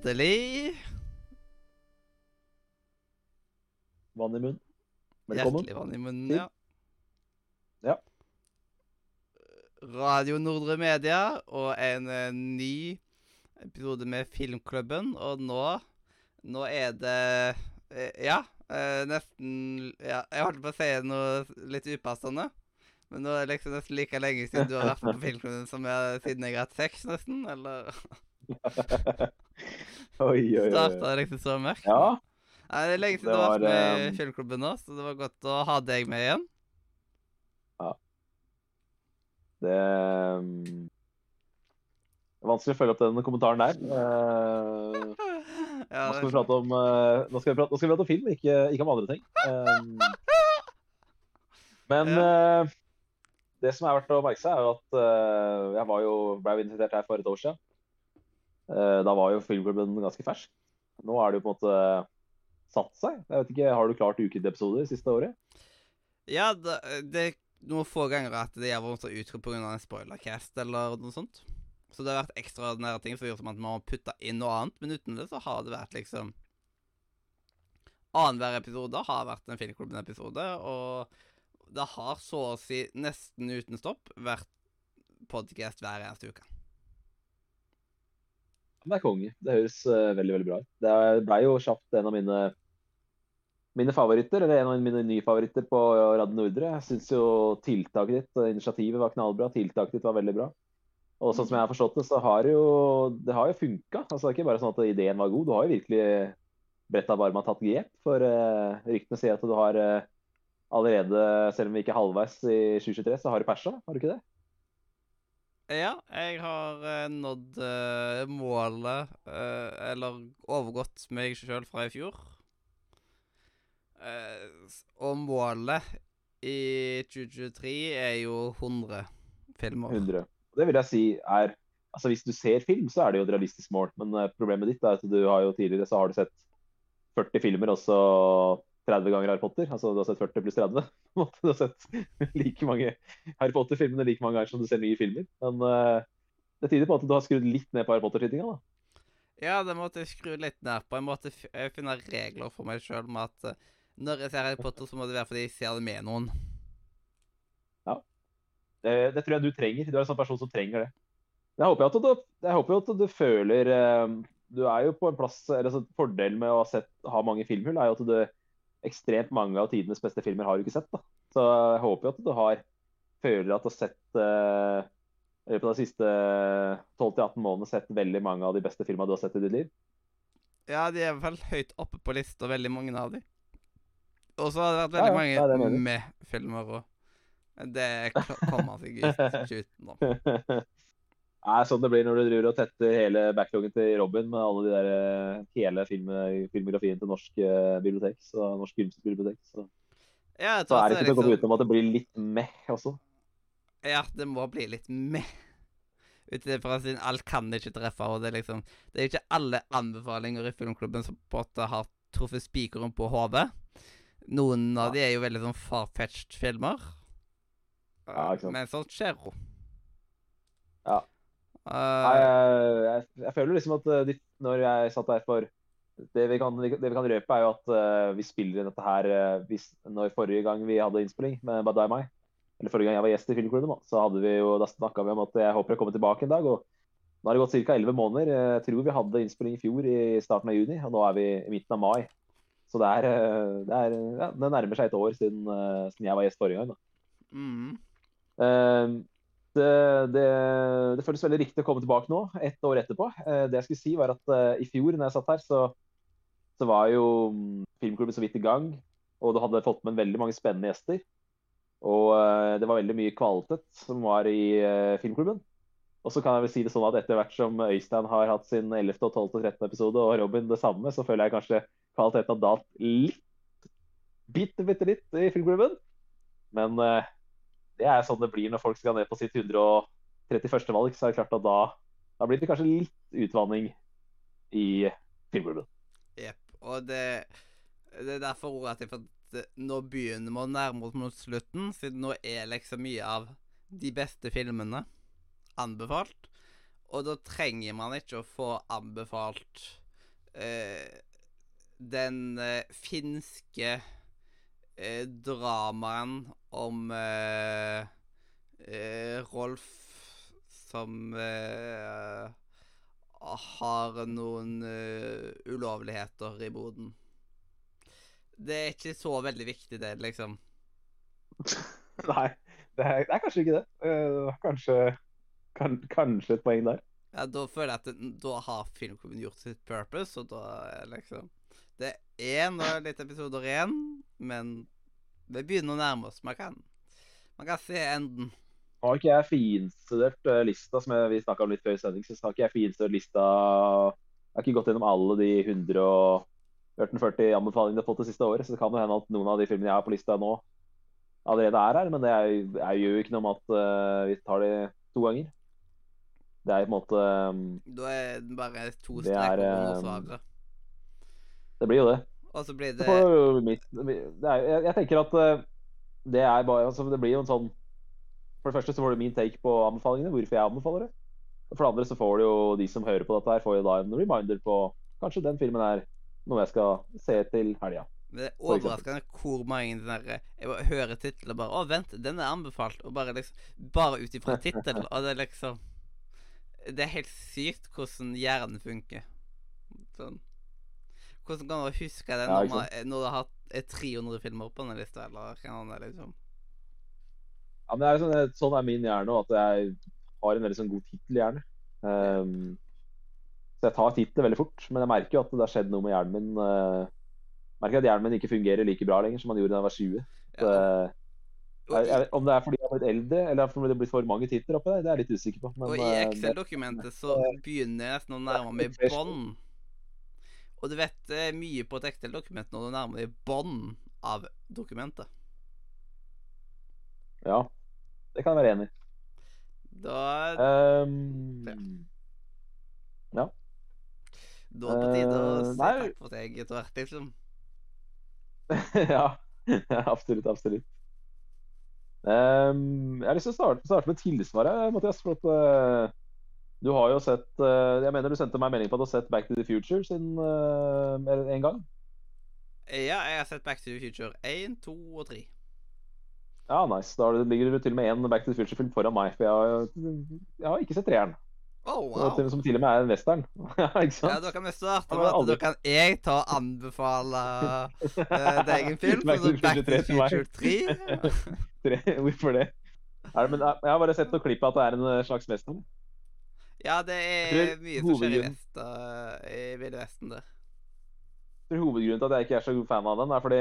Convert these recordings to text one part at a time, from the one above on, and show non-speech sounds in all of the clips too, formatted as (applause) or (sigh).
Hjertelig Vann i munnen. Velkommen. Hjertelig vann i munnen, ja. Ja. Radio Nordre Media og en eh, ny episode med Filmklubben. Og nå Nå er det eh, Ja, eh, nesten Ja, jeg holdt på å si noe litt upassende. Men nå er det liksom nesten like lenge siden du har vært på (laughs) Filmklubben som jeg, siden jeg har hatt sex, nesten. Eller (laughs) oi, oi, oi. starta liksom så mørkt? Ja. Nei, det er lenge siden du har vært med i fjellklubben nå, så det var godt å ha deg med igjen. Um, det er vanskelig å følge opp den kommentaren der. Eh, (laughs) Ja, nå, skal vi prate om, eh, nå, skal vi prate, nå skal vi prate om film, ikke, ikke om andre ting. Um, men eh, det som er verdt å merke seg, er at jeg var jo, ble invitert her for et år siden. Eh, da var jo filmklubben ganske fersk. Nå er det jo på en måte satt seg. Jeg vet ikke, Har du klart ukentlige episoder siste året? Ja, det, det er noen få ganger at det har vært utgått pga. en spoilercast eller noe sånt. Så det har vært ekstraordinære ting som har gjort at man har putta inn noe annet. Men uten det så har det vært liksom Annenhver episode har vært en Filmklubben-episode, og det har så å si nesten uten stopp vært podcast hver eneste uke. Det er konge. Det høres uh, veldig veldig bra ut. Det ble jo kjapt en av mine mine favoritter, eller en av mine nye favoritter på Radio Nordre. Jeg syns jo tiltaket ditt og initiativet var knallbra. Tiltaket ditt var veldig bra. Og sånn som jeg har forstått det, så har jo det har jo funka. Altså, det er ikke bare sånn at ideen var god. Du har jo virkelig bretta barma tatt grep. For uh, ryktene sier at du har uh, allerede, selv om vi ikke er halvveis i 2023, så har du persa. Har du ikke det? Ja, jeg har eh, nådd eh, målet, eh, eller overgått meg sjøl fra i fjor. Eh, og målet i 2023 er jo 100 filmer. 100. Det vil jeg si er Altså Hvis du ser film, så er det jo et realistisk mål. Men eh, problemet ditt er at du har jo tidligere så har du sett 40 filmer, og så 30 ganger Harry Potter. Altså du har sett 40 pluss 30. (laughs) på en måte. Du har sett like mange Harry Potter-filmene like mange ganger som du ser nye filmer. Men uh, det tyder på at du har skrudd litt ned på Harry Potter-tittinga. da. Ja, det måtte jeg skru litt ned på. Jeg måtte finne regler for meg sjøl med at uh, når jeg ser Harry Potter, så må det være fordi jeg ser det med noen. Det, det tror jeg du trenger. Du er en sånn person som trenger det. Jeg håper jo at du, jeg håper at du føler uh, Du er jo på en plass eller altså, Fordelen med å ha, sett, ha mange filmhull er jo at du ekstremt mange av tidenes beste filmer har du ikke sett. da. Så jeg håper jo at du har føler at du har sett uh, i løpet av de siste 12-18 månedene sett veldig mange av de beste filmene du har sett i ditt liv. Ja, de er vel høyt oppe på lista, veldig mange av de. Og så har det vært veldig ja, jeg mange med-filmer òg. Det kommer seg ikke utenom. Nei, sånn det blir når du driver og tetter hele backloggen til Robin med alle de der, eh, hele film, filmografien til norsk eh, bibliotek. Så, norsk filmbibliotek. Så, Ja, så er det det ikke til å komme liksom, utenom at det blir litt meh også. Ja, det må bli litt meh. Ut ifra siden alt kan ikke treffe, og det er liksom Det er ikke alle anbefalinger i filmklubben som på en måte har truffet spikeren på hodet. Noen av de er jo veldig sånn far-fetched filmer. Ja. Men sånt skjer jo. Ja. Eh, Nei, jeg, jeg, jeg føler liksom at eh, de, når jeg satt der for det vi, kan, det vi kan røpe, er jo at uh, vi spiller dette her uh, hvis, når forrige gang vi hadde innspilling med Bad Mai, eller forrige gang jeg var gjest i filmklubben, da, så hadde vi jo, da snakka vi om at jeg håper jeg kommer tilbake en dag. og Nå har det gått ca. 11 måneder. Jeg tror vi hadde innspilling i fjor i starten av juni, og nå er vi i midten av mai. Så det er, eh, det, er ja, det nærmer seg et år siden, eh, siden jeg var gjest forrige gang. da. mm. Det, det, det føles veldig riktig å komme tilbake nå, ett år etterpå. Eh, det jeg skulle si var at eh, I fjor når jeg satt her, så, så var jo mm, filmklubben så vidt i gang. Og du hadde fått med veldig mange spennende gjester. Og eh, det var veldig mye kvalitet som var i filmklubben. Og så kan jeg vel si det sånn at etter hvert som Øystein har hatt sin 11., og 12. og 13. episode, og Robin det samme, så føler jeg kanskje kvaliteten har dalt litt. Bitte, bitte litt i filmklubben. Men det er sånn det blir når folk skal ned på sitt 131. valg. Så er det klart at da, da blir det kanskje litt utvanning i filmklubben. Jepp. Og det, det er derfor ordet at jeg får nå begynner vi å nærme oss mot slutten, siden nå er liksom mye av de beste filmene anbefalt. Og da trenger man ikke å få anbefalt eh, den eh, finske eh, dramaen om eh, eh, Rolf som eh, har noen eh, ulovligheter i boden. Det er ikke så veldig viktig, det, liksom. (laughs) Nei, det er, det er kanskje ikke det. Uh, kanskje, kan, kanskje et poeng der. Ja, Da føler jeg at det, da har filmklubben gjort sitt purpose, og da liksom Det er nå litt episoder igjen, men vi begynner å nærme oss. Man kan, man kan se enden. Har ikke jeg finstudert eh, lista, som vi snakka om litt før i sending. Så har ikke jeg finstudert lista Jeg har ikke gått gjennom alle de 140 anbefalingene jeg har fått det siste året. Så det kan jo hende at noen av de filmene jeg har på lista nå, allerede er her. Men det er, jeg gjør jo ikke noe med at uh, vi tar det to ganger. Det er på en måte um, Da er det bare to streker er, under eh, svaret. Det blir jo det. Og så blir det, det jo mitt, det er, jeg, jeg tenker at uh, det er bare altså Det blir jo en sånn For det første så får du min take på anbefalingene, hvorfor jeg anbefaler det. For det andre så får du jo de som hører på dette her, får jo da en reminder på kanskje den filmen er noe jeg skal se til helga. Det er overraskende hvor mange den der, Jeg bare hører tittelen og bare Å, vent, den er anbefalt. Og bare liksom Bare ut ifra tittelen. Og det er liksom Det er helt sykt hvordan hjernen funker. Sånn. Hvordan kan man huske det når, ikke man, når du har hatt eh, 300 filmer på denne lista, eller hva det liksom? Ja, men det er sånn, sånn er min hjerne at jeg har en veldig sånn god tittelhjerne. Um, så jeg tar tittelen veldig fort, men jeg merker jo at det har skjedd noe med hjernen min. Uh, merker at hjernen min ikke fungerer like bra lenger som han gjorde da jeg var 20. Så, uh, jeg, jeg, om det er fordi jeg har blitt eldre, eller fordi det har blitt for mange titler oppi der, det er jeg litt usikker på. Men, Og i Excel-dokumentet så begynner jeg nesten å nærme meg bånd. Og du vet det mye på et Excel-dokument når du nærmer deg bånd av dokumentet. ja, det kan jeg være enig i. Da, Um, da er det på tide å eh, si nei. takk for seg etter hvert, liksom. (laughs) ja, ja, absolutt. Absolutt. Um, jeg har lyst til å starte, starte med tilsvaret, Mathias. For at, uh, du har jo sett uh, Jeg mener du sendte meg melding på at du har sett Back to the Future siden uh, en gang. Ja, jeg har sett Back to the Future 1, 2 og 3. Ja, nice. Da ligger det til og med én Back to the Future-film foran meg. For jeg har, jeg har ikke sett treeren. Oh, til- wow. Som til og med er en western. (laughs) ja, ikke Ja, sant? da kan vi starte Ja, med at da kan jeg ta og anbefale (laughs) uh, deg en film. Back to the the Future 3 til meg. 3. (laughs) Tre- Hvorfor det? Er det men jeg jeg har bare sett noen klipp av at det er en eh, slags western. Ja, det er mye som skjer i vest, uh, i Ville Vesten der. Hovedgrunnen til at jeg ikke er så god fan av den, er fordi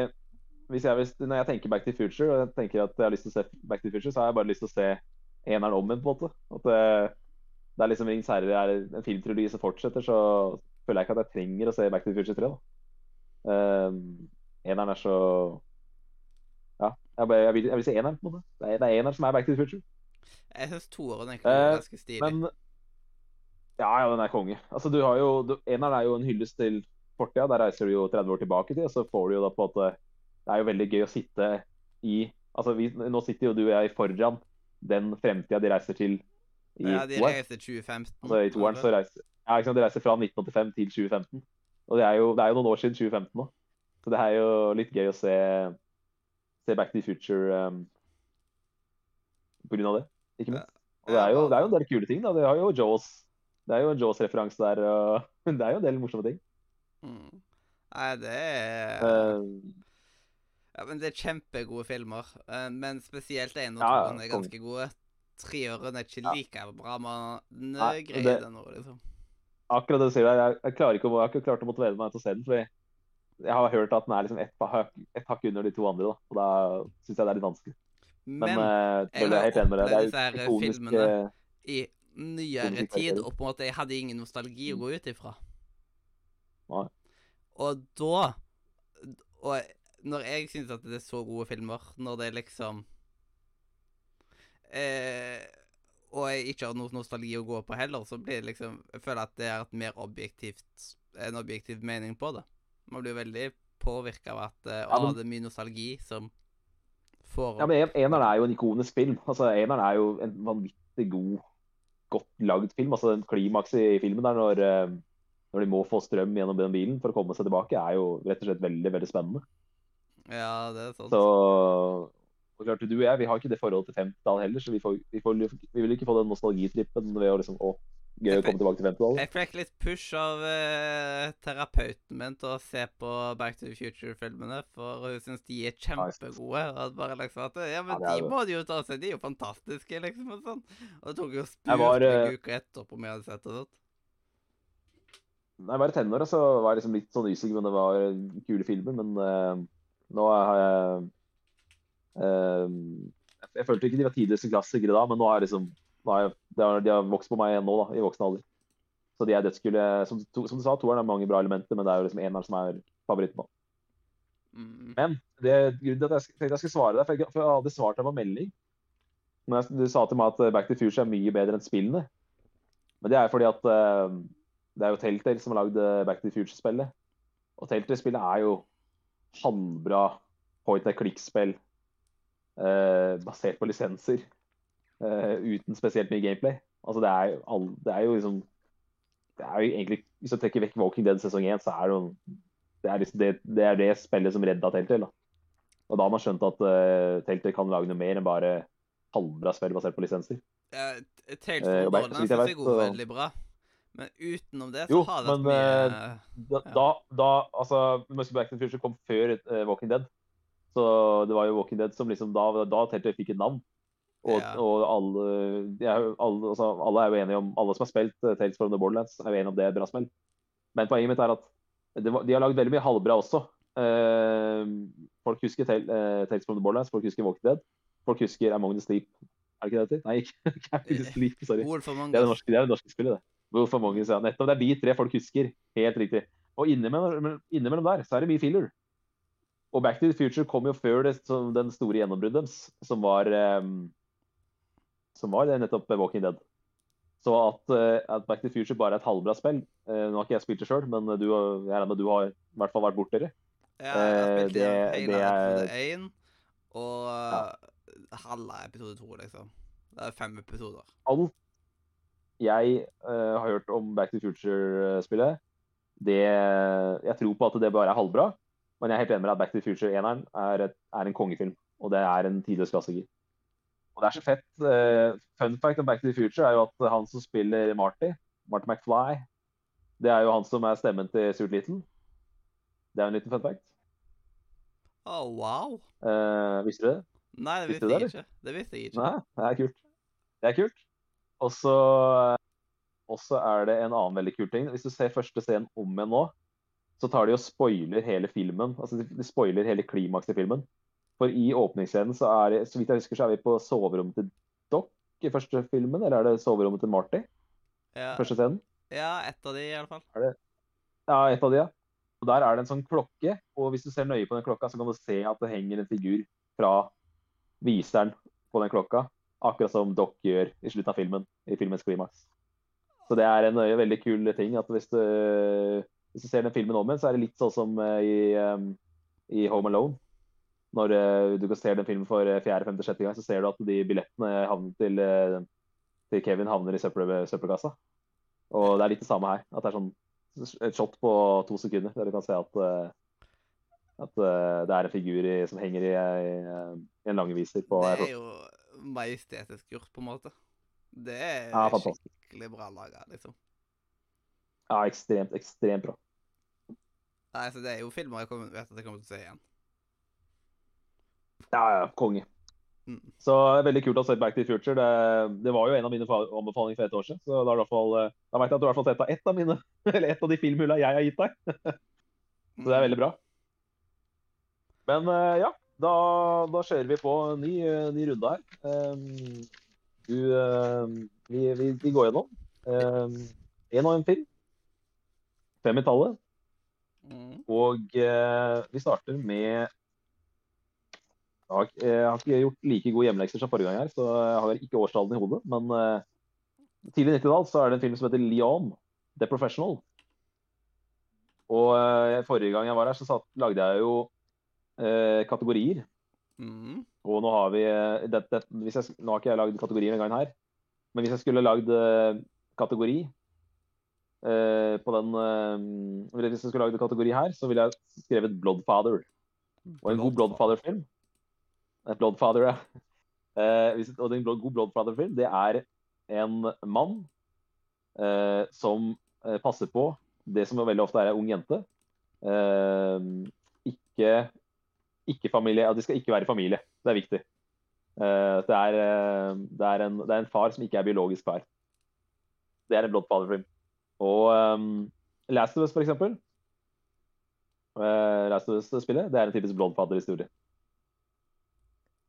jeg, når jeg tenker Back to Future, og jeg tenker at jeg har lyst til å se Back to Future, så har jeg bare lyst til å se eneren om igjen, på en måte. At det, det er liksom Rings herre er en filmtrilogi som fortsetter, så føler jeg ikke at jeg trenger å se Back to Future 3. da. Um, eneren er så Ja. Jeg, bare, jeg, vil, jeg vil se eneren, på en måte. Det er, det er eneren som er Back to the Future. Jeg syns toeren egentlig Eh, er ganske stilig. Men Ja, ja, den er konge. Altså, du har jo du, Eneren er jo en hyllest til fortida. Der reiser du jo 30 år tilbake til, og så får du jo da på en måte Det er jo veldig gøy å sitte i Altså, vi, nå sitter jo du og jeg foran den fremtida de reiser til i ja, de reiser 2015. Altså, I toeren så reiser Ja, sant, de reiser fra 1985 til 2015. Og det er jo, det er jo noen år siden 2015 nå. Så det er jo litt gøy å se, se Back to the Future um, på grunn av det, ikke minst. Og det er, jo, det er jo en del kule ting. da. Det, har jo Jaws, det er jo en Jaws-referanse der. og (laughs) Det er jo en del morsomme ting. Mm. Nei, det er Eh, Ja, men det er kjempegode filmer. eh, Men spesielt én og Ja, ja, er ganske gode. Treåren er ikke Ja. like bra, men Nei, greier det- det nå, liksom. akkurat det du sier der, jeg, jeg, klarer ikke, jeg har ikke klart å motivere meg til å se den. fordi jeg har hørt at den er liksom ett et hakk under de to andre. da, og Da syns jeg det er litt vanskelig. Men, Men eh, jeg jeg er helt enig med deg. opplevd Det disse her er ikonisk filmene. i nyere tid, og på en måte jeg hadde ingen nostalgi å gå ut ifra. Nei. Og da Og når jeg syns at det er så gode filmer, når det er liksom eh, Og jeg ikke har noe nostalgi å gå på heller, så blir det liksom Jeg føler at det er et mer objektivt en objektiv mening på det. Man blir veldig påvirka av at eh, å, det er mye nostalgi som får Ja, men en- Eneren er jo en ikonisk film. (laughs) Altså, Eneren er jo en vanvittig god godt lagd film. altså den Klimakset i filmen der når, eh, når de må få strøm gjennom den bilen for å komme seg tilbake, er jo rett og slett veldig veldig spennende. Ja, det er sant. Så og klart, du og jeg vi har ikke det forholdet til 50-tallet heller, så vi, får, vi, får, vi vil ikke få den nostalgitrippen ved å liksom å, gøy å komme tilbake til 50-tallet. Jeg fikk litt push av uh, terapeuten min til å se på Back to the Future-filmene, for hun syns de er kjempegode. Og at bare liksom at Ja, men Ja, de må de jo ta seg, de er jo fantastiske, liksom. Og sånn. Og det tok jo spurt uh... eh, uka etterpå om jeg hadde sett det. sånt. Nei, jeg var i tenåra, så var jeg liksom litt sånn usikker på om det var kule filmer, men eh, nå har jeg eh, jeg, jeg følte ikke de var tidligste klassikere da, men nå har jeg liksom nå har jeg, de, har, de har vokst på meg nå, da, i voksen alder. Så de er dødskule. Som, to, som du sa, toeren har mange bra elementer, men det er jo liksom eneren som er favoritten. da. Mm. Men det grunnen til at jeg tenkte jeg skulle svare deg, for jeg, for jeg hadde svart deg på melding. Men jeg, du sa til meg at eh, Back to Future er mye bedre enn spillene. Men det er fordi at uh, det er jo Telltale som har lagd eh, Back to Future-spillet. Og Telltale-spillet er jo halvbra point and click-spill eh, basert på lisenser. eh, uten spesielt mye gameplay. Altså det er, all, det er jo liksom Det er jo egentlig Hvis du trekker vekk Walking Dead sesong 1, så er det det er, liksom det, det er det spillet som redda Telltale. Da. Og da har man skjønt at uh, Telltale kan lage noe mer enn bare halvbra spill basert på lisenser. Uh, t- uh, Eh, Borderlands jeg jeg går veldig bra. Men utenom det så Jo, har det men, vært mye Da, Ja. da, da altså, Must Back to the Future kom før uh, Walking Dead. Så det var jo Walking Dead som liksom da, da Telltale fikk et navn. Og, Ja. og alle, jo, alle, altså, alle er jo enige om Alle som har spilt uh, Tales from the Borderlands, er jo enige om det er bra spill. Men poenget mitt er at det var, de har lagd veldig mye halvbra også. Uh, folk husker Tel- uh, Tales from the Borderlands, folk husker Walking Dead. Folk husker Among the Sleep. Er det ikke det det heter? Nei, ikke (laughs) Among the Sleep, sorry. Det er det norske, det er det norske spillet, det. Wolf mange sier. Nettopp. Det er de tre folk husker. Helt riktig. Og innimellom, innimellom der så er det mye filler. Og Back to the Future kom jo før det, som den store gjennombruddet deres, som var um, Som var det nettopp Walking Dead. Så at, uh, at Back to the Future bare er et halvbra spill uh, Nå har ikke jeg spilt det sjøl, men du, jeg regner med du har i hvert fall vært borti det. Ja, jeg har spilt det- hele det episode én og ja. halve episode to, liksom. Det er fem episoder. alt jeg eh, har hørt om Back to the Future-spillet, det Jeg tror på at det bare er halvbra, men jeg er helt enig med at Back to the Future-eneren er, er en kongefilm. Og det er en tidløs klassiker. Og det er så fett. eh, fun fact om Back to the Future er jo at han som spiller Marty, Marty McFly, det er jo han som er stemmen til Surt Little. Det er jo en liten fun fact. Å, wow. Eh, visste du det? Nei, det Visste visste jeg jeg ikke. Det visste jeg ikke. Nei, det er kult. Det er kult. Og så er det en annen veldig kul ting. Hvis du ser første scenen om igjen nå, så tar de og spoiler hele filmen. Altså de, spoiler hele klimakset i filmen. For i åpningsscenen så er det, så vidt jeg husker, så er vi på soverommet til Doc i første filmen, eller er det soverommet til Marty? Ja, Første scenen? ja ett av de, i alle fall. Ja, et av de, ja. Og Der er det en sånn klokke, og hvis du ser nøye på den klokka, så kan du se at det henger en figur fra viseren på den klokka. Akkurat som Doc gjør i slutten av filmen, i filmens klimaks. Så det er en veldig kul ting. at Hvis du, hvis du ser den filmen om igjen, så er det litt sånn som eh, i, i Home Alone. Når eh, du ser den filmen for eh, fjerde, femte, sjette gang, så ser du at de billettene til, eh, til Kevin havner i søppel, søppelkassa. Og det er litt det samme her. At det er sånn et shot på to sekunder der du kan se at, eh, at eh, det er en figur i, som henger i, i en langviser på Det er jo majestetisk gjort, på en måte. Det er Ja, skikkelig bra laga, liksom. Ja, ekstremt, ekstremt bra. Nei, så Det er jo filmer jeg kommer, vet at jeg kommer til å se igjen. Ja, ja, konge. Mm. Så det er veldig kult å se Back to the Future. Det, det var jo en av mine fa- anbefalinger for et år siden. Så da, har i hvert fall, eh, da vet jeg at du i hvert fall sett av ett av mine, (laughs) eller ett av de filmhulla jeg har gitt deg. (laughs) Så det er veldig bra. Men eh, ja, da, da kjører vi på en ny, eh, ny runde her. Um, du, uh, vi, vi, vi går gjennom um, en og en film. Fem i tallet. Mm. Og uh, vi starter med jeg har, ikke- jeg har ikke gjort like gode hjemmelekser som forrige gang, her, så jeg har ikke årstallene i hodet. Men uh, tidlig 90-tall så er det en film som heter Leon, The Professional. Og uh, forrige gang jeg var her, så satt, lagde jeg jo eh, kategorier. Mm. Og nå har vi eh, det, det, jeg, Nå har ikke jeg lagd kategorier denne gangen her, Men hvis jeg skulle lagd eh, kategori eh, på den Hvis jeg skulle lagd kategori her, så ville jeg skrevet Bloodfather. Og en god Bloodfather-film Bloodfather, ja. (laughs) Og en god Bloodfather-film, det er en mann eh, som passer på det som veldig ofte er ei ung jente. Eh, ikke, ikke familie, at De skal ikke være familie. Det er viktig. Uh, det, er, uh, det, er en, det, er, en, far som ikke er biologisk far. Det er en Bloodfather-film. Og um, Last of Us, for eksempel. Uh, Last of Us-spillet, det er en typisk Bloodfather-historie.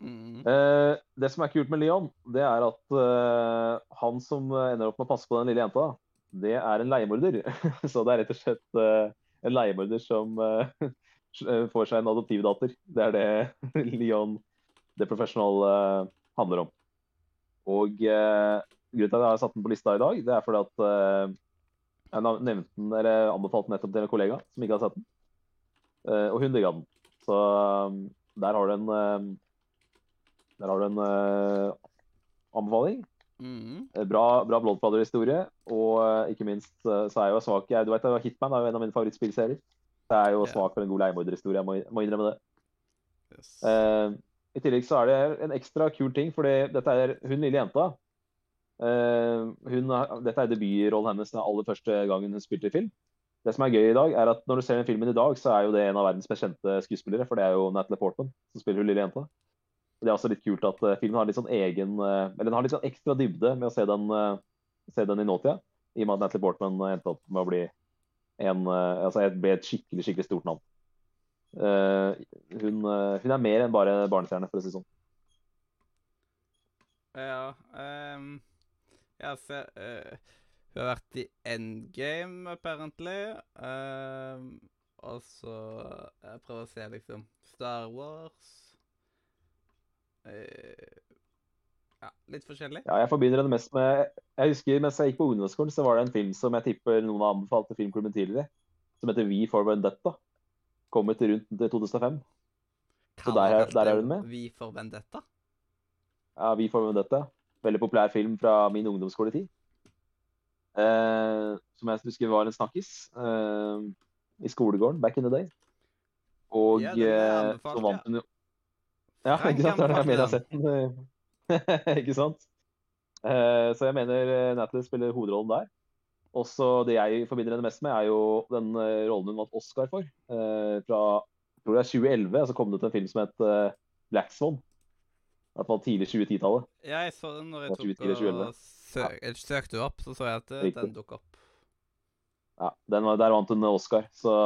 Mm. Uh, det som er kult med Leon, det er at uh, han som ender opp med å passe på den lille jenta, det er en leiemorder. (laughs) Så det er rett og slett en leiemorder som får seg en adoptivdatter. Det er det (laughs) Leon The Professional handler om. Og grunnen til at jeg har satt den på lista i dag, det er fordi at jeg nevnte den, eller anbefalte den nettopp til en kollega som ikke har sett den. Og hun digga den. Så der har du en der har du en anbefaling. Mm. Bra, bra Bloodfather-historie. Og ikke minst så er jeg jo svak jeg, Du vet, Hitman er jo en av mine favorittspillserier. Jeg er jo smak for en god leiemorderhistorie. Jeg må, må, innrømme det. Yes. I tillegg så er det en ekstra kul ting, fordi dette er hun lille jenta. Hun, dette er debutrollen hennes den aller første gangen hun spilte i film. Det som er gøy i dag, er at når du ser den filmen i dag, så er jo det en av verdens best kjente skuespillere. For det er jo Natalie Portman som spiller hun lille jenta. Det er også litt kult at uh, filmen har litt sånn egen uh, Eller den har litt sånn ekstra dybde med å se den, uh, se den i nåtida. I og med at Natalie Portman endte opp med å bli en, altså ble et skikkelig skikkelig stort navn. Hun, hun, er mer enn bare barnestjerne, for å si det sånn. Ja um, Jeg ser Hun har vært i Endgame, apparently. Um, og så Jeg prøver å se, liksom Star Wars Eh, ja, litt forskjellig. Ja, jeg forbinder det mest med Jeg husker mens jeg gikk på ungdomsskolen, så var det en film som jeg tipper noen har anbefalt til filmklubben tidligere, som heter We for Vendetta. Kom ut rundt 2005. Så der, er, der er hun med. Vi for Vendetta? Ja, Vi for Vendetta. Veldig populær film fra min ungdomsskoletid. Eh, som jeg husker var en snakkis eh, i skolegården back in the day. Og ja, det så vant hun jo ja, ikke sant? Det er det jeg har sett den. (laughs) ikke sant? Uh, så jeg mener uh, Natalie spiller hovedrollen der. Også det jeg forbinder henne mest med, er jo den uh, rollen hun vant Oscar for. fra jeg tror det er 2011 så kom det ut en film som het Black Swan. I hvert fall tidlig 2010-tallet. Ja, jeg så den når jeg tok og søk, ja. søkte opp, så så jeg at Riktig. den dukket opp. Ja, den, der vant hun Oscar, så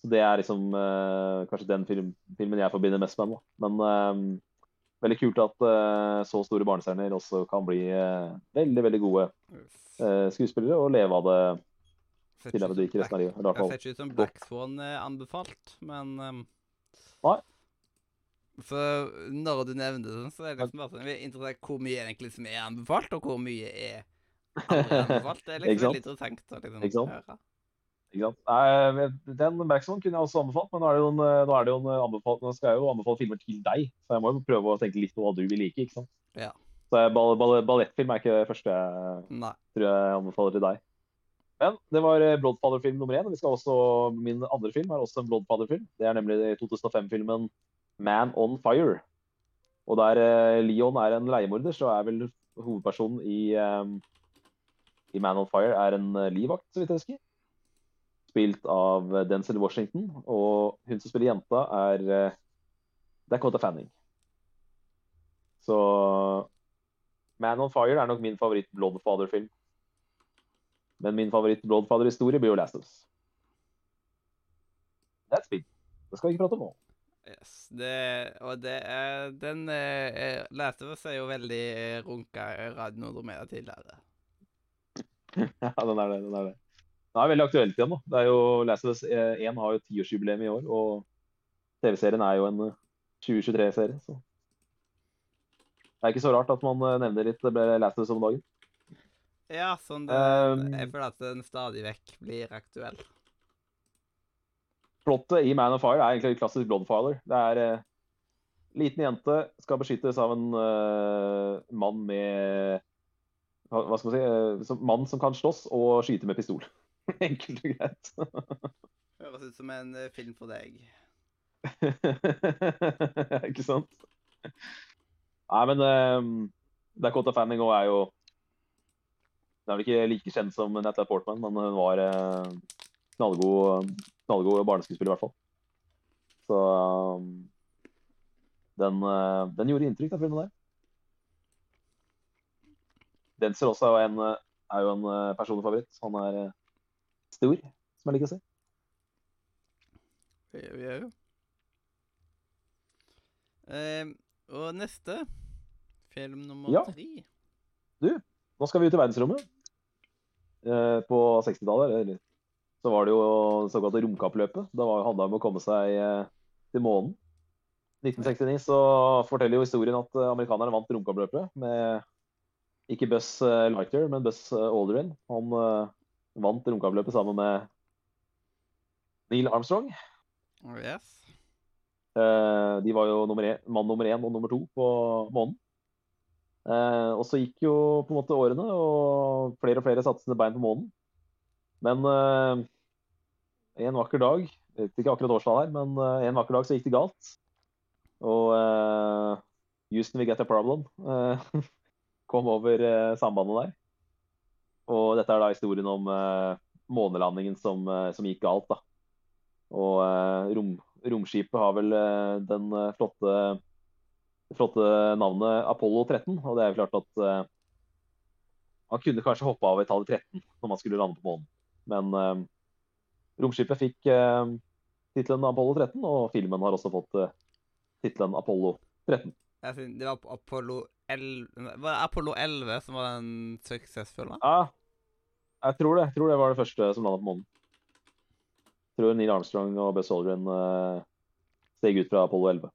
så det er liksom uh, kanskje den film, filmen jeg forbinder mest med. henne. Men uh, veldig kult at uh, så store barnestjerner også kan bli veldig veldig gode skuespillere og leve av det til de ikke resten av livet. Det ser ikke ut som Black Swan er anbefalt, men um, Nei. Så når du nevner det, så er det liksom bare sånn, vi er interessert hvor mye egentlig som er anbefalt, og hvor mye er anbefalt. Det er (laughs) liksom veldig interessant å liksom, høre. Den Backstone kunne jeg også anbefalt, men nå er det jo en, nå er det jo en anbefalt, nå skal jeg jo anbefale filmer til deg. Så jeg må jo prøve å tenke litt på hva du vil like. ikke sant? Ja. Så ball, ball, Ballettfilm er ikke det første jeg Nei. tror jeg anbefaler til deg. Men det var eh, Bloodfather-film nummer én. Vi skal også, min andre film er også en Bloodfather-film. Det er nemlig 2005-filmen Man on Fire. Og der eh, Leon er en leiemorder, så er vel hovedpersonen i, um, i Man on Fire er en livvakt, så vidt jeg husker spilt av Denzil Washington. Og hun som spiller jenta, er eh, Dakota Fanning. Så Man on Fire er nok min favoritt Bloodfather-film. Men min favoritt Bloodfather-historie blir jo Last of Us. That's big. Det skal vi ikke prate om nå. Yes, det, og det er Den eh, Last of Us er jo veldig runka i Radio Nordmedia tidligere. (laughs) ja, den er det. Den er det. Det er veldig aktuelt igjen. da. Det er jo, Last of Us 1 eh, har jo tiårsjubileum i år, og TV-serien er jo en 2023-serie. Eh, så Det er ikke så rart at man eh, nevner litt Last of Us om dagen. Ja, sånn det, um, jeg føler at den stadig vekk blir aktuell. Plottet i Man of Fire er egentlig klassisk Bloodfather. Det er eh, liten jente skal beskyttes av en uh, mann med hva skal man si, som mann som kan slåss og skyte med pistol. (laughs) Enkelt og greit. Høres ut som en eh, film for deg. (laughs) Ikke sant? Nei, men um, Dakota Fanning er jo Hun er vel ikke like kjent som Natalie Portman, men hun var uh, knallgod, knallgod barneskuespiller i hvert fall. Så um, den, uh, den gjorde inntrykk, den filmen der. Denzel også er jo en, er jo en personlig favoritt. Han er stor, som jeg liker å si. Vi vi gjør jo. Ehm, og neste film nummer Ja. tre. Nå skal vi ut i verdensrommet. Eh, på 60-tallet eller, så var det jo det såkalte romkappløpet. Da handla det om å komme seg eh, til månen. 1969 så forteller jo historien at eh, amerikanerne vant romkappløpet med ikke Buzz Lighter, men Buzz Aldrin. Han vant romkappløpet sammen med Neil Armstrong. Oh, yes. Uh, de var jo nummer en, mann nummer én og nummer to på månen. Uh, og så gikk jo på en måte årene, og flere og flere satte sine bein på månen. Men uh, en vakker dag, jeg vet ikke akkurat årstall her, men en vakker dag så gikk det galt. Og Houston, we get a problem. (laughs) kom over sambandet der. Og dette er da historien om uh, månelandingen som, uh, som gikk galt, da. Og uh, rom, romskipet har vel den flotte, flotte navnet Apollo 13. Og det er jo klart at man kunne kanskje hoppe av i tallet 13 når man skulle lande på månen. Men romskipet fikk uh, tittelen Apollo 13, og filmen har også fått uh, tittelen Apollo 13. Det var Apollo 11 Var det Apollo 11 som var den suksessfulle? Ja, jeg tror det. Jeg tror det var det første som landet på månen. Jeg tror Neil Armstrong og Buzz Aldrin uh, steg ut fra Apollo 11.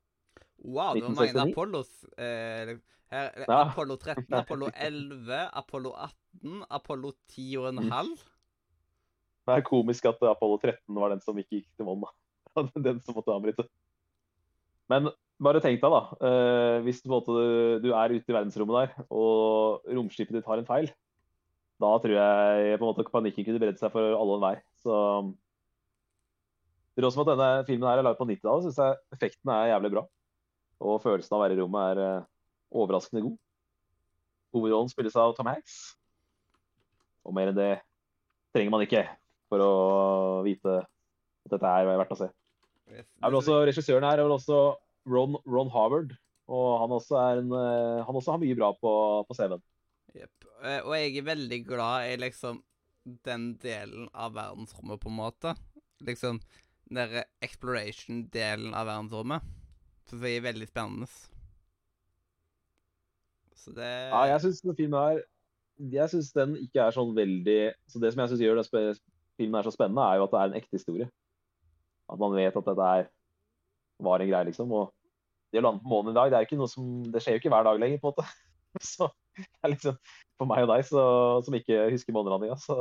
Wow, det var mange Apollos. Eh, her, eh, Ja. Apollo 13, Apollo 11, Apollo 18, Apollo 10 og en Mm. halv. Det er komisk at Apollo 13 var den som ikke gikk til månen. (laughs) Den som måtte avbryte. Men bare tenk deg, da. eh, hvis du, måte, du er ute i verdensrommet der, og romskipet ditt har en feil, da tror jeg på en måte panikken kunne bredd seg for alle og enhver. Så også med at denne filmen her er laget på 90-tallet, syns jeg effekten er jævlig bra. Og følelsen av å være i rommet er eh, overraskende god. Hovedrollen spilles av Tom Hanks. Og mer enn det trenger man ikke for å vite at dette er verdt å se. Jeg Er vel også, regissøren her er vel også Ron, Ron Harvard. Og han også, en, eh, han også har mye bra på, på CV-en. Jepp. Eh, Og jeg er veldig glad i liksom den delen av verdensrommet, på en måte. Liksom den exploration-delen av verdensrommet. Så det er veldig spennende. Så det Ja, jeg syns filmen her Jeg syns den ikke er sånn veldig Så det som jeg syns gjør den filmen er så spennende, er jo at det er en ekte historie. At man vet at dette er var en greie, liksom. Og det å lande på månen i dag, det er ikke noe som Det skjer jo ikke hver dag lenger, på en måte. (laughs) Så (laughs) det er liksom For meg og deg så, som ikke husker månelandinga, så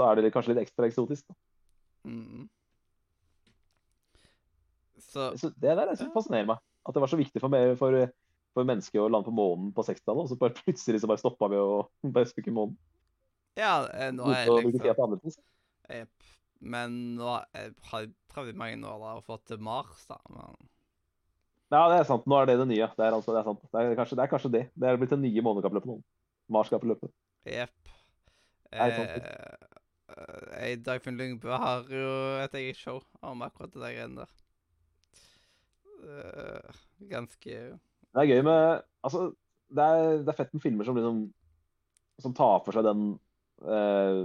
så er det kanskje litt ekstra eksotisk. Da. mm. Så Så det der jeg synes fascinerer meg. At det var så viktig for, meg, for, for mennesker å lande på månen på 60-tallet, og så bare (laughs) plutselig så bare stoppa vi å (laughs) besøke månen. Ja, eh, nå er jeg liksom. Jepp. Men nå eh, har jeg prøvd i mange år da, å få til Mars, da. Men Ja, det er sant. Nå er det det nye. Det er, altså, det er sant. Det er, kanskje, det er kanskje det. Det er blitt det nye månedskappløpet nå. Marskappløpet. jepp. Eh, eh, Dagfinn Lyngbø har jo et eget show om akkurat det der greiene der. Eh, ganske Det er gøy med Altså, det er, det er fett med filmer som liksom Som tar for seg den eh,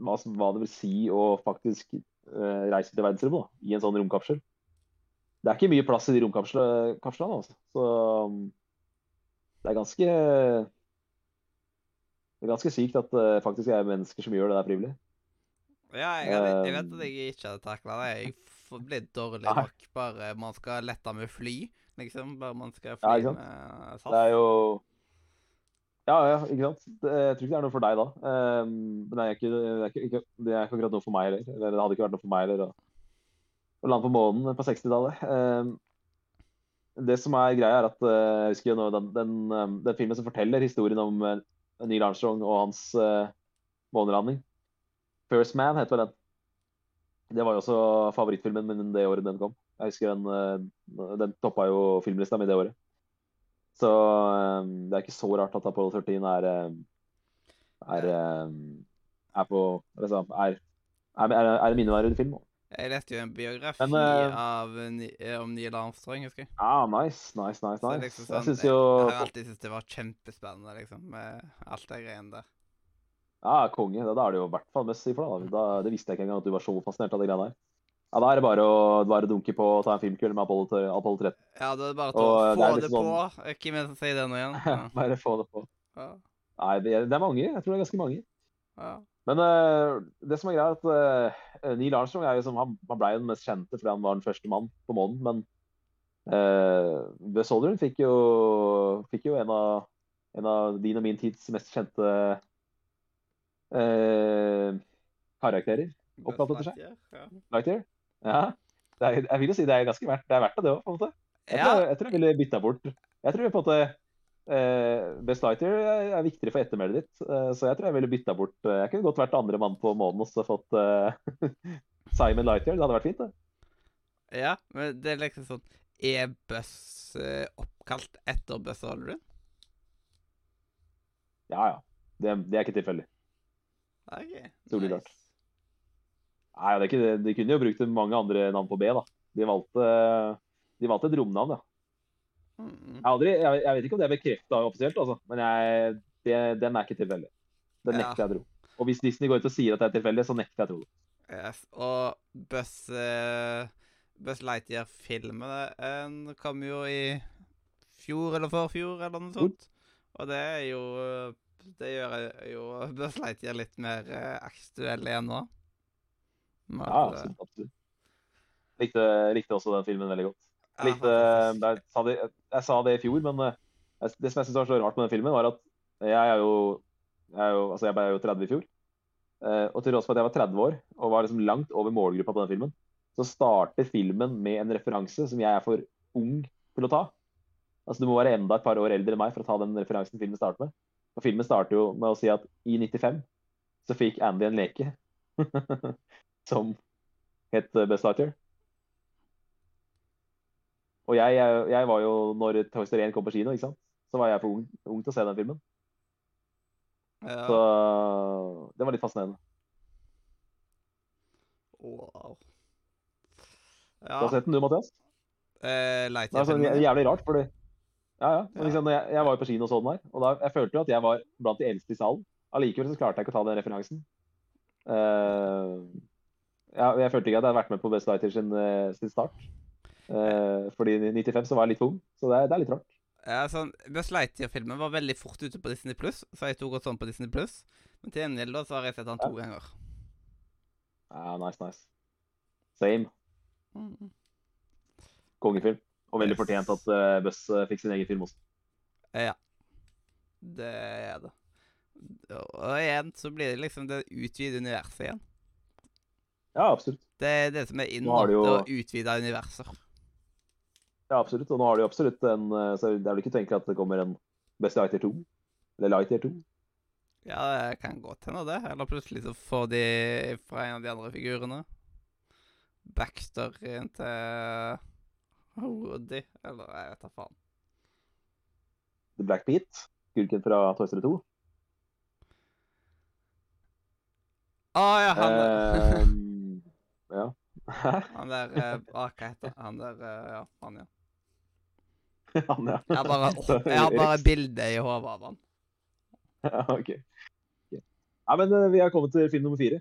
hva, hva det vil si å faktisk eh, reise til verdensrommet i en sånn romkapsel. Det er ikke mye plass i de romkapslene, altså. Så um, det er ganske Det er ganske sykt at det faktisk er mennesker som gjør det der frivillig. Ja, jeg, hadde, jeg vet at jeg ikke hadde takla det. Jeg blir dårlig nok bare man skal lette med fly, liksom. Bare man skal fly ja, med SAS. Det er jo Ja, ja, ikke sant. Jeg tror ikke det er noe for deg da. Um, men det er, ikke, det, er ikke, det er ikke akkurat noe for meg heller. Eller det hadde ikke vært noe for meg heller å, å lande på månen på 60-tallet. Um, det som er greia, er at eh, jeg husker jo nå, den, den, eh, den filmen som forteller historien om eh, Neil Armstrong og hans månelanding. First Man heter vel den. Det var jo også favorittfilmen min det året den kom. Jeg husker den, eh, den toppa jo filmlista mi det året. Så eh, det er ikke så rart at Apollo 13 er eh, er, eh, er på er, er, er, en minneverdig film. Jeg leste jo en biografi Men, uh, av, eh, om Neil Armstrong, husker jeg. Ja, nice, nice, nice. Nice. liksom Jeg sånn, syns jo Jeg har alltid syntes det var kjempespennende, liksom, med alt det greiene der. Ja, konge. Da, da er det jo i hvert fall mest si for deg. Det visste jeg ikke engang at du var så fascinert av de greiene der. Ja, Da er det bare å, bare dunke på og ta en filmkveld med Apollo, Apollo 13. Ja, da er det bare Og, å eh, få det liksom det, på. Eh, Hvem er det som sier det nå igjen? (laughs) Ja. Bare få det på. Ja. Nei, det er, det er mange. Jeg tror det er ganske mange. Ja. Men uh, det som er greia, er at uh, Neil Armstrong er liksom, han, han ble den mest kjente fordi han var den første mann på månen. Men uh, Buzz Aldrin fikk jo, fikk jo en, av, en av din og min tids mest kjente uh, karakterer. Oppkalt etter seg. Ja. Lightyear. Ja. Det er, jeg vil jo si det er ganske verdt det, er verdt det, òg, på en måte. Jeg, ja. tror, jeg tror jeg ville bytta bort Jeg tror på en måte Best Lightyear er, er viktigere for ettermælet ditt, eh, så jeg tror jeg ville bytta bort eh, Jeg kunne godt vært andre mann på månen og så fått eh, (laughs) Simon Lightyear. Det hadde vært fint, det. ja, men det er liksom sånn Er eh, oppkalt etter Buzz Aldrin? Ja, ja. Det, det er ikke tilfeldig. OK. Solidart. Nice. Nei, det er ikke det. De kunne jo brukt mange andre navn på B, da. De valgte, de valgte et romnavn, ja. Jeg, aldri, jeg, jeg vet ikke om det er bekrefta offisielt, altså. men jeg, det, den er ikke tilfeldig. Den Ja. nekter jeg å tro. Og hvis Disney går ut og sier at det er tilfeldig, så nekter jeg å tro det. Yes. Og Buzz uh, Buzz Lightyear-filmen eh, kom jo i fjor eller forfjor, eller noe sånt. Og det er jo Det gjør jo Buzz Lightyear litt mer eh, aktuell igjen nå. Ja, absolutt. absolutt. Likte, likte også den filmen veldig godt. Ja, Likte, jeg, sa det, jeg sa det i fjor, men eh, det som jeg syns var så rart med den filmen, var at jeg er jo, jeg er jo Altså, jeg ble jo 30 i fjor. Eh, og til tross for at jeg var 30 år og var liksom langt over målgruppa på den filmen, så starter filmen med en referanse som jeg er for ung til å ta. Altså, Du må være enda et par år eldre enn meg for å ta den referansen filmen starter med. Og Filmen starter jo med å si at i 95 så fikk Andy en leke (laughs) som het eh, Best Lightyear. Og jeg, jeg, jeg var jo, når Toy Story 1 kom på kino, så var jeg for ung, ung til å se den filmen. ja. Så det var litt fascinerende. Wow. Du har Ja. sett den du, Mathias? Eh, Det er sånn jævlig rart, fordi Ja, ja. Ja. liksom, jeg, jeg var jo på kino og så den her, og da, jeg følte jo at jeg var blant de eldste i salen. Allikevel så klarte jeg ikke å ta den referansen. Uh, ja, jeg følte ikke at jeg hadde vært med på Best Lighter sin, eh, sin start. Eh, fordi i 95 så var jeg litt ung, så det det er litt rart. Ja, sånn, Buzz Lightyear-filmen var veldig fort ute på Disney Pluss, så jeg tok også sånn på Disney Pluss. Men til gjengjeld da, så har jeg sett han to ganger. Ja, nice, nice. Same. Mm. Kongefilm. Og veldig Yes. fortjent at uh, Buss eh, fikk sin egen film også. Ja. Det er det. Og igjen så blir det liksom det utvidede universet igjen. Ja, absolutt. Det er det som er inn jo- å utvide universer. Ja, absolutt. Og nå har de absolutt en eh, Så det er vel ikke tenkelig at det kommer en Best Lighter 2? Eller Lighter 2? Ja, det kan godt hende det. Eller plutselig så får de fra en av de andre figurene. Backstoryen til Woody, eller jeg vet da faen. The Black Beat? Skurken fra Toy Story 2? Å ja, han der. Um, ja. (laughs) Han der eh, Hva heter han? Han der eh, Ja, han, ja. (laughs) Han, ja. Jeg har bare, (laughs) jeg har bare bildet i hodet av han. Ja, (laughs) OK. Ok. Ja, men eh, vi har kommet til film nummer fire.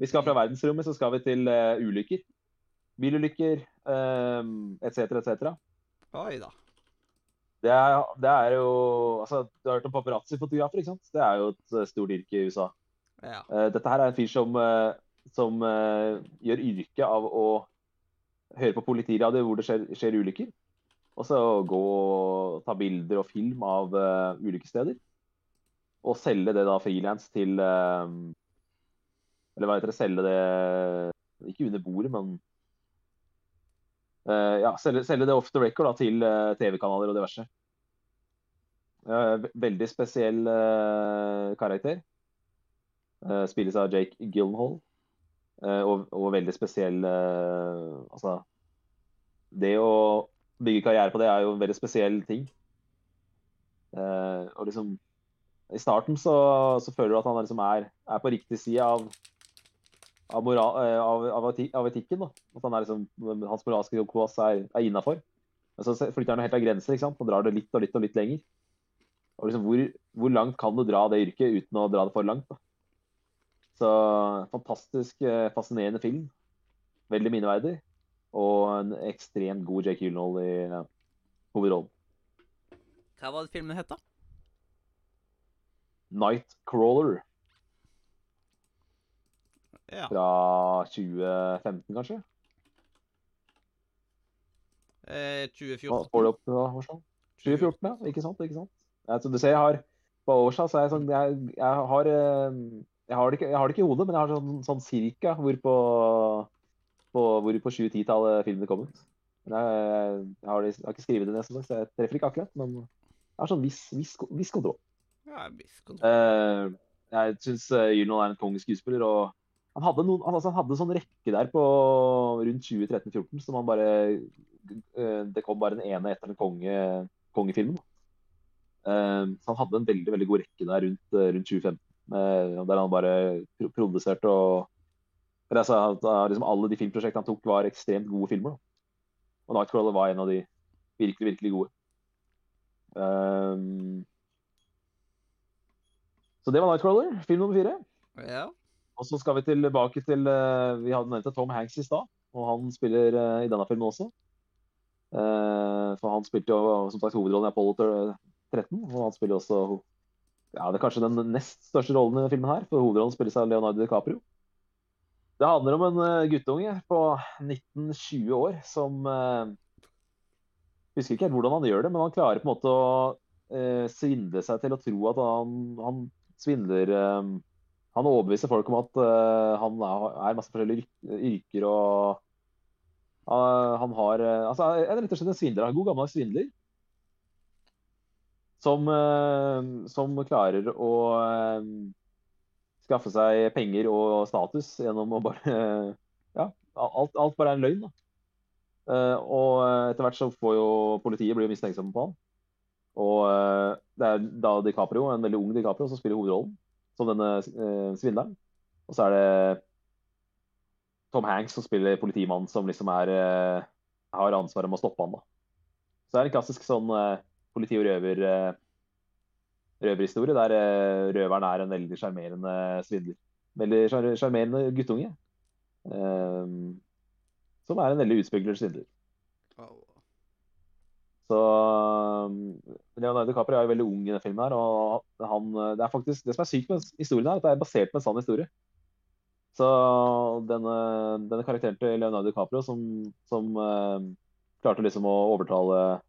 Vi skal fra verdensrommet, så skal vi til uh, ulykker. Bilulykker um, etc., Et Oi da. Det er, det er jo altså, Du har hørt om paparazzi-fotografer, ikke sant? Det er jo et eh, stort yrke i USA. Ja. Uh, dette her er en fyr som, som gjør yrke av å høre på politiradio hvor det skjer, skjer ulykker. Og så gå og ta bilder og film av ulike ulykkessteder. Og selge det da frilans til uh, Eller hva heter det? Selge det Ikke under bordet, men uh, ja, selge, selge det off the record da, til TV-kanaler og diverse. Veldig spesiell karakter. Spilles av Jake Gyllenhaal. Eh, og, og veldig spesiell Altså Det å bygge karriere på det er jo en veldig spesiell ting. Eh, og liksom I starten så, så føler du at han liksom er, er på riktig side av av, moral, eh, av, av, av etikken. da. At han er liksom, Hans moralske kompass er, er innafor. Men så flytter han helt av grenser ikke sant? og drar det litt og litt og litt lenger. Og liksom, hvor, hvor langt kan du dra det yrket uten å dra det for langt? da? Så fantastisk eh, fascinerende film. Veldig minneverdig. Og en ekstremt god Jake Gyllenhaal i ja, hovedrollen. Hva var det filmen het, da? Nightcrawler Ja. fra 2015, kanskje? Eh, 2014. får du opp da, 2014, ja. Ikke sant? ikke sant? Ja, som du ser, jeg har på årstall så jeg sånn Jeg, jeg har eh, jeg har, det ikke, jeg har det ikke i hodet, men jeg har sånn, sånn cirka hvor på, på, hvor på 2010-tallet filmene kom ut. Jeg, jeg, har ikke skrevet det ned, så jeg treffer ikke akkurat. Men jeg har sånn viss, viss, viss kontroll. Ja, viss kontroll. Eh, jeg syns Gyllenhaal er en kongeskuespiller. og han hadde, noen, altså, han hadde sånn rekke der på rundt 2013-2014 som han bare eh, Det kom bare den ene etter den konge, kongefilmen. Eh, så han hadde en veldig veldig god rekke der rundt, eh, rundt 2015, eh, der han bare produserte og eller, sa at, uh, liksom Alle de filmprosjektene han tok, var ekstremt gode filmer. Da. Og 'Nightcrawler' var en av de virkelig, virkelig gode. Um, så det var 'Nightcrawler', film nummer fire. Ja. Og så skal vi tilbake til eh, Vi hadde nevnt Tom Hanks i stad, og han spiller eh, i denne filmen også. Eh, for han spilte jo som sagt hovedrollen i Apollo 13, og han spiller også ja, det er kanskje den nest største rollen i denne filmen her, for hovedrollen spilles av Leonardo DiCaprio. Det handler om en eh, guttunge på 19-20 år som eh, Husker ikke helt hvordan han gjør det, men han klarer på en måte å eh, svindle seg til å tro at han, han svindler eh, Han overbeviser folk om at eh, han er, masse forskjellige yrker og eh, han har eh, Altså er rett og slett en svindler. En god gammel svindler. Som, som klarer å skaffe seg penger og status gjennom å bare (laughs) Ja, alt, alt bare er en løgn. da. Eh, og etter hvert så får jo politiet blir mistenksomme på han. Og eh, det er da DiCaprio, en veldig ung DiCaprio, som spiller hovedrollen som denne eh, svindleren. Og så er det Tom Hanks som spiller politimannen som liksom er har ansvaret med å stoppe han. da. Så det er en klassisk sånn politi- og røver røverhistorie der eh, røveren er en veldig sjarmerende svindler. Veldig sjar- sjarmerende guttunge. Eh, som er en veldig utspekulert svindler. Au. Så um, Leonardo DiCaprio er jo veldig ung i denne filmen. her, og han, Det er faktisk, det som er sykt med historien, her, at det er basert på en sann historie. Så denne, denne karakteren til Leonardo DiCaprio som, som uh, klarte liksom å overtale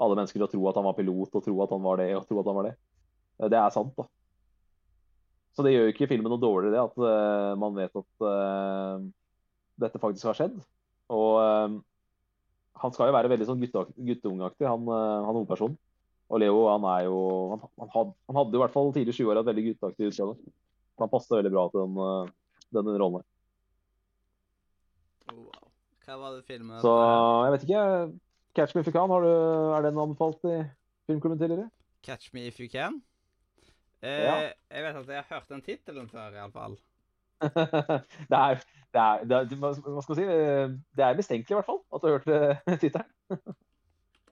alle mennesker til å tro at han var pilot, og tro at han var det, og tro at han var det, eh, det er sant. da. Så det gjør jo ikke filmen noe dårligere, det at uh, man vet at uh, dette faktisk har skjedd. Og uh, han skal jo være veldig sånn gutteungaktig, han, han hovedpersonen. Og Leo han er jo Han, han, had, han hadde jo i hvert fall tidlig i 20-åra et veldig gutteaktig utseende. Han passet veldig bra til den, denne rollen. Wow. Hva var det filmen Så jeg vet ikke. Catch me if you can, har du, er den anbefalt i filmklubben tidligere? Catch Me If You Can? Eh, Ja. Jeg vet at jeg har hørt den tittelen før, iallfall. (laughs) det er, det er, det er skal man si? Det er mistenkelig, i hvert fall, at du har hørt (laughs) tittelen.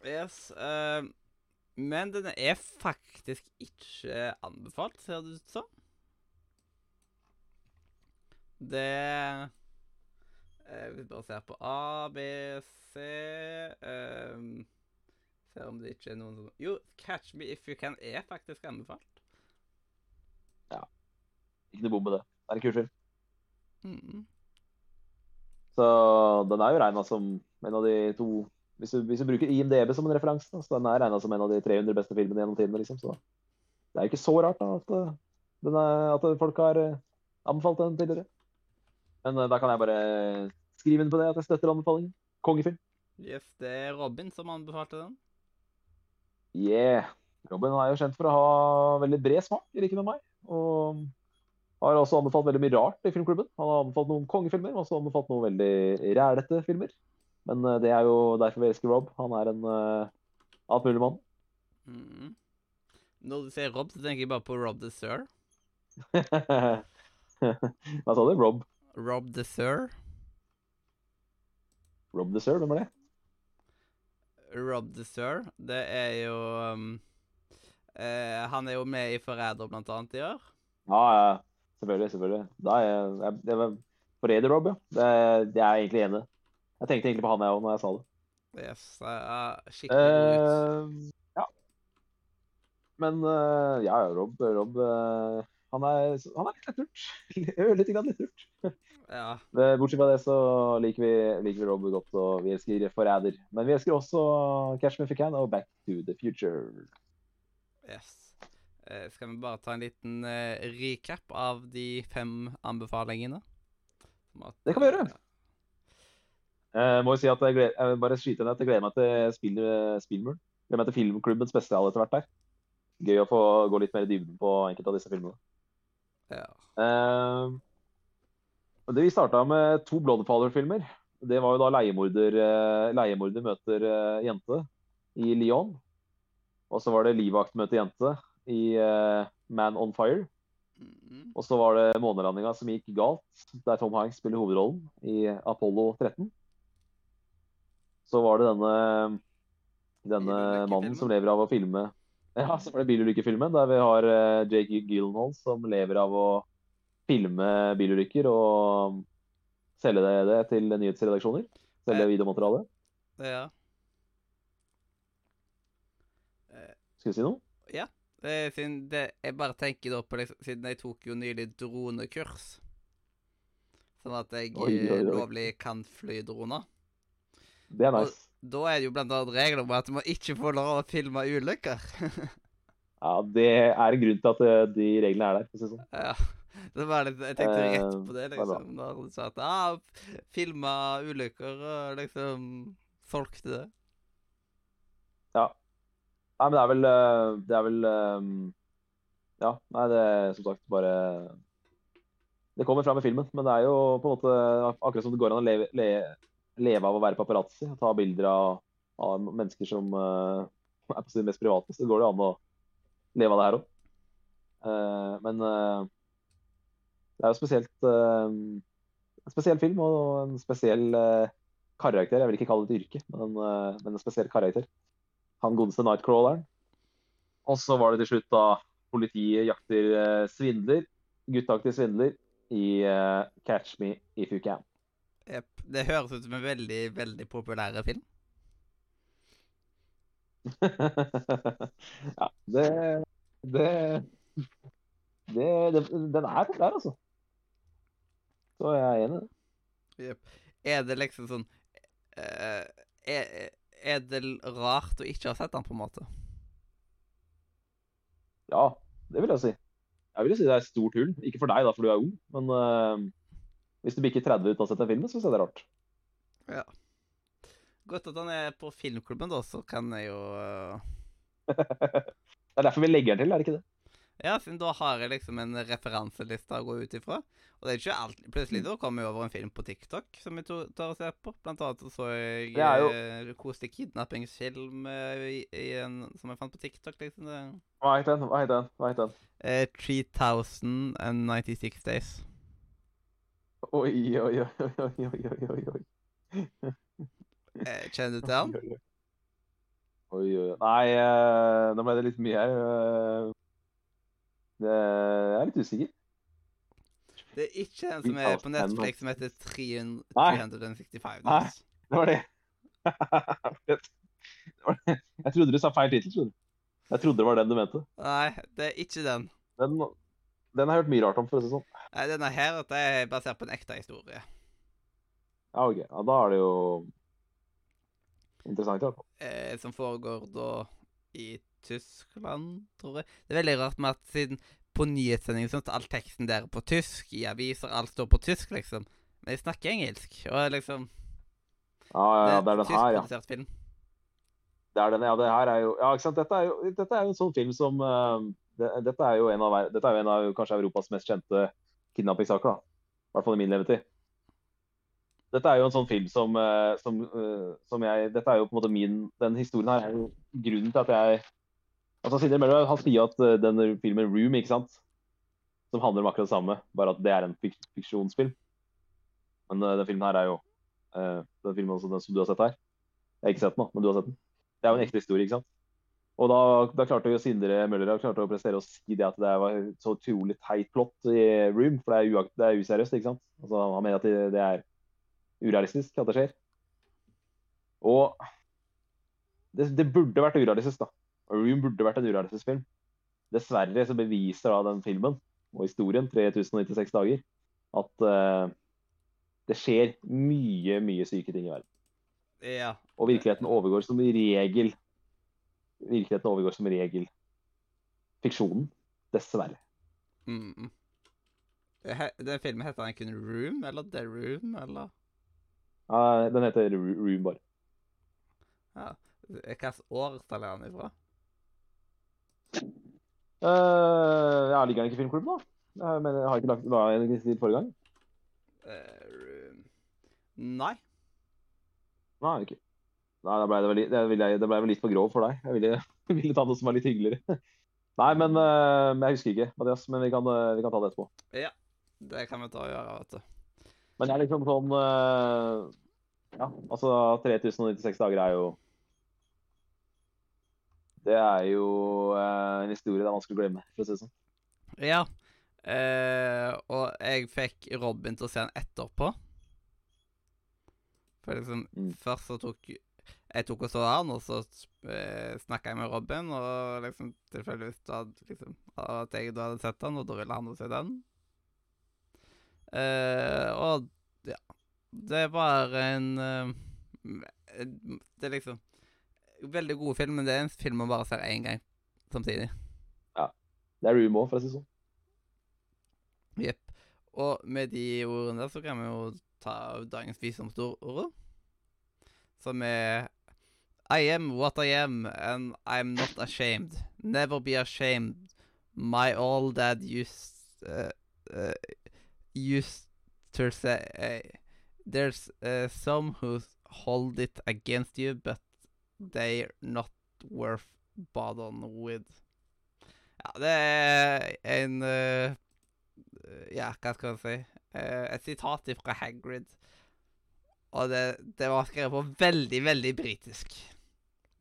Yes. eh, men den er faktisk ikke anbefalt, ser det ut som. Det eh, Vi bare ser på A, B, C um, Ser om det ikke er noen som Jo, Catch Me If You Can er faktisk anbefalt. Ikke noe bom med det. Det er en kul film. Mhm. Så den er jo regna som en av de to Hvis du, hvis du bruker IMDb som en referanse, så den er regna som en av de 300 beste filmene gjennom tidene. Liksom, så det er jo ikke så rart da, at, eh, den er, at folk har eh, anbefalt den tidligere. Men eh, da kan jeg bare skrive inn på det at jeg støtter anbefalingen. Kongefilm. Yes, det er Robin som anbefalte den. Yeah. Robin er jo kjent for å ha veldig bred smak, i likhet med meg. Og har også anbefalt veldig mye rart i filmklubben. Han har anbefalt noen kongefilmer, og også anbefalt noen veldig rælete filmer. Men eh, det er jo derfor vi elsker Rob. Han er en uh, alt mulig mann. Mm. Når du sier Rob, så tenker jeg bare på Rob the Sir. (laughs) Hva sa du? Rob? Rob the Sir. Rob the Sir, hvem er det? Rob the Sir, det er jo um, eh, Han er jo med i Forræder, blant annet, i år. Ja, ja. Selvfølgelig. selvfølgelig. Da er jeg, jeg, det var Forræder Rob, ja. Det, det er jeg egentlig enig i. Jeg tenkte egentlig på han jeg òg når jeg sa det. Yes, uh, skikkelig god ut. Eh, ja. Men uh, ja, Rob, Rob uh, han, er, han er litt lettlurt. (laughs) litt lettlurt. (laughs) Ja. Bortsett fra det så liker vi, liker vi Rob godt, og vi elsker Forræder. Men vi elsker også Catch Me If You Can og Back to the Future. Yes. Eh, skal vi bare ta en liten eh, recap av de fem anbefalingene? At- Det kan vi gjøre. Jeg må jo si at jeg, gleder, jeg vil bare skyte ned at jeg gleder meg til Spiel, Spielmur. Gleder meg til filmklubbens spesial etter hvert der. Gøy å få gå litt mer i dybden på enkelte av disse filmene. Ja. Eh, det Vi starta med to Bloodfather-filmer. Det var jo da leiemorder, eh, leiemorder møter eh, jente i Lyon. Og så var det livvaktmøte jente i uh, Man on Fire. Mhm. Og så var det månelandinga som gikk galt, der Tom Hanks spiller hovedrollen i Apollo 13. Så var det denne, denne mannen som lever av å filme Ja, (laughs) så var det bilulykkefilmen, der vi har uh, Jake Gyllenhaal som lever av å filme bilulykker og selge det, det til nyhetsredaksjoner. Selge Eh. videomateriale. ja. Skal du si noe? Ja, siden det, jeg bare tenker da på liksom, Siden jeg tok jo nylig dronekurs. Sånn at jeg Oi, oi, eh, oi. lovlig kan fly droner. Det er nice. Og Da er det jo blant annet regler om at man ikke får lov å filme ulykker. (laughs) Ja, Det er en grunn til at eh, de reglene er der. for å si det sånn. ja. Det var litt, jeg tenkte rett Eh, på det, det liksom. Da du sa at ah, filma ulykker og liksom solgte det. Nei, men det er vel eh, Det er vel eh, Ja, nei, det er som sagt bare Det kommer fram i filmen, men det er jo på en måte akkurat som det går an å leve, le, leve av å være paparazzi. Ta bilder av, av mennesker som uh, er på sitt mest private. Så går det an å leve av det her òg. men uh, det er jo spesielt en spesiell film og en spesiell karakter. Jeg vil ikke kalle det et yrke, men en, men en spesiell karakter han godeste Nightcrawleren. Og så var det til slutt da politiet jakter eh, svindler, gutteaktig svindler, i eh, Catch Me If You Can. Yep. Det høres ut som en veldig, veldig populær film. (laughs) ja, det det, det det Den er populær, altså. Så jeg er enig i det. Jep. Er det liksom sånn eh, er, er det rart å ikke ha sett den, på en måte? Ja, det vil jeg si. Jeg vil si det er et stort hull. Ikke for deg, da, for du er ung. Men uh, hvis du bikker 30 uten å ha sett den filmen, så syns jeg det er rart. Ja. Godt at han er på filmklubben, da, så kan jeg jo uh... (laughs) Det er derfor vi legger den til, er det ikke det? Ja, siden da har jeg liksom en referanseliste å gå ut ifra. Og det er ikke alt Plutselig mm. da kommer jeg over en film på TikTok som jeg tar å se på. Blant annet så, jeg det er eh, koselig kidnappingsfilm eh, som jeg fant på TikTok. liksom. Hva het den? Hva het den? Hva het den? Eh, 3096 Days. Oi, oi, oi, oi, oi, oi, oi, oi. Eh, kjenner du til den? Oi, oi, oi. Nei, eh, nå ble det litt mye her. Det, jeg er litt usikker. Det er ikke den som er på Netflix som heter 300 Nei. 365 Nei. Days. (laughs) Det var det. Jeg trodde du sa feil tittel. Jeg trodde det var den du mente. Nei, det er ikke den. Den, den har jeg hørt mye rart om, for å si det sånn. Nei, Denne her det er basert på en ekte historie. Ja, ok. Ja, da er det jo interessant, i hvert fall. eh, som foregår da i Tyskland, tror jeg. Det er veldig rart med at siden på nyhetssendingen sånn at all teksten der er på tysk, i aviser, alt står på tysk, liksom. Men jeg snakker engelsk, og liksom Ja, ja, ja, det er den her, ja. film. Det er den, ja, det her er jo Ja, ikke sant. Dette er jo, dette er jo en sånn film som uh, det, Dette er jo en av, dette er jo en av kanskje Europas mest kjente kidnappingssaker, da. I hvert fall i min levetid. Dette er jo en sånn film som, eh, som, eh, som jeg Dette er jo på en måte min Den historien her er jo grunnen til at jeg Altså, Sindre Møller han sier at eh, den filmen Room, ikke sant, som handler om akkurat det samme, bare at det er en fik fiksjonsfilm. Men uh, den filmen her er jo uh, den filmen også, den som du har sett her. Jeg har ikke sett den, men du har sett den. Det er jo en ekte historie, ikke sant? Og da, da klarte jo Sindre Møller å prestere å si det at det var så utrolig teit plott i Room, for det er, uakt, det er useriøst, ikke sant? Altså, han mener at det, det er urealistisk at det skjer. Og det, det burde vært urealistisk, da. Room burde vært en urealistisk. Dessverre så beviser da den filmen og historien, 3096 dager, at uh, det skjer mye, mye syke ting i verden. Ja. Og virkeligheten overgår som regel Virkeligheten overgår som regel fiksjonen. Dessverre. Mm. Den filmen heter den kun Room, eller The Room, eller Uh, den heter Room, bare. ja. Hvilket årstall er den ifra? Uh, ja, ligger ikke i filmklubben, da? Mener, jeg har ikke lagt hva ikke stilt forrige gang. Uh, Nei. Nei, ikke. Nei, da ble det vel, det jeg- det ble vel litt for grov for deg. Jeg ville, (laughs) ville ta noe som var litt hyggeligere. (laughs) Nei, men uh, jeg husker ikke, Mathias. Men vi kan, vi kan ta det etterpå. Ja, Det kan vi ta og gjøre, vet du. Men jeg er liksom sånn Ja, altså 3096 dager er jo Det er jo eh, en historie det er vanskelig å glemme, for å si det sånn. Ja. Eh, og jeg fikk Robin til å se den etterpå. For liksom, Mm. først så tok jeg tok og så den, og så eh, snakka jeg med Robin, og liksom tilfeldigvis da liksom, at jeg da hadde sett den, og da ville han også se den. Eh, og ja Det var en eh, Det er liksom Veldig god film, men det er en film man bare ser én gang samtidig. Ja. Det er Room òg, for å si det sånn. Jepp. Og med de ordene der så kan vi jo ta dagens visdomsord, som er I am what I am, and I'm not ashamed. Never be ashamed. My old dad used uh, uh, used to say uh, There's uh, some who hold it against you, but they're not worth bothering with. Ja, det er en uh, Ja, hva skal jeg si? Uh, et sitat fra Hagrid. Og det, det var skrevet på veldig, veldig britisk.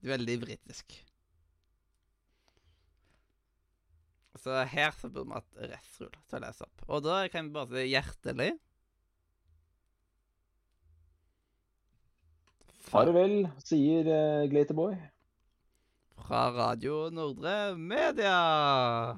Veldig britisk. Så her så burde vi hatt restrull til å lese opp. Og da kan vi bare si hjertelig Farvel, sier uh, Glaterboy. fra Radio Nordre Media.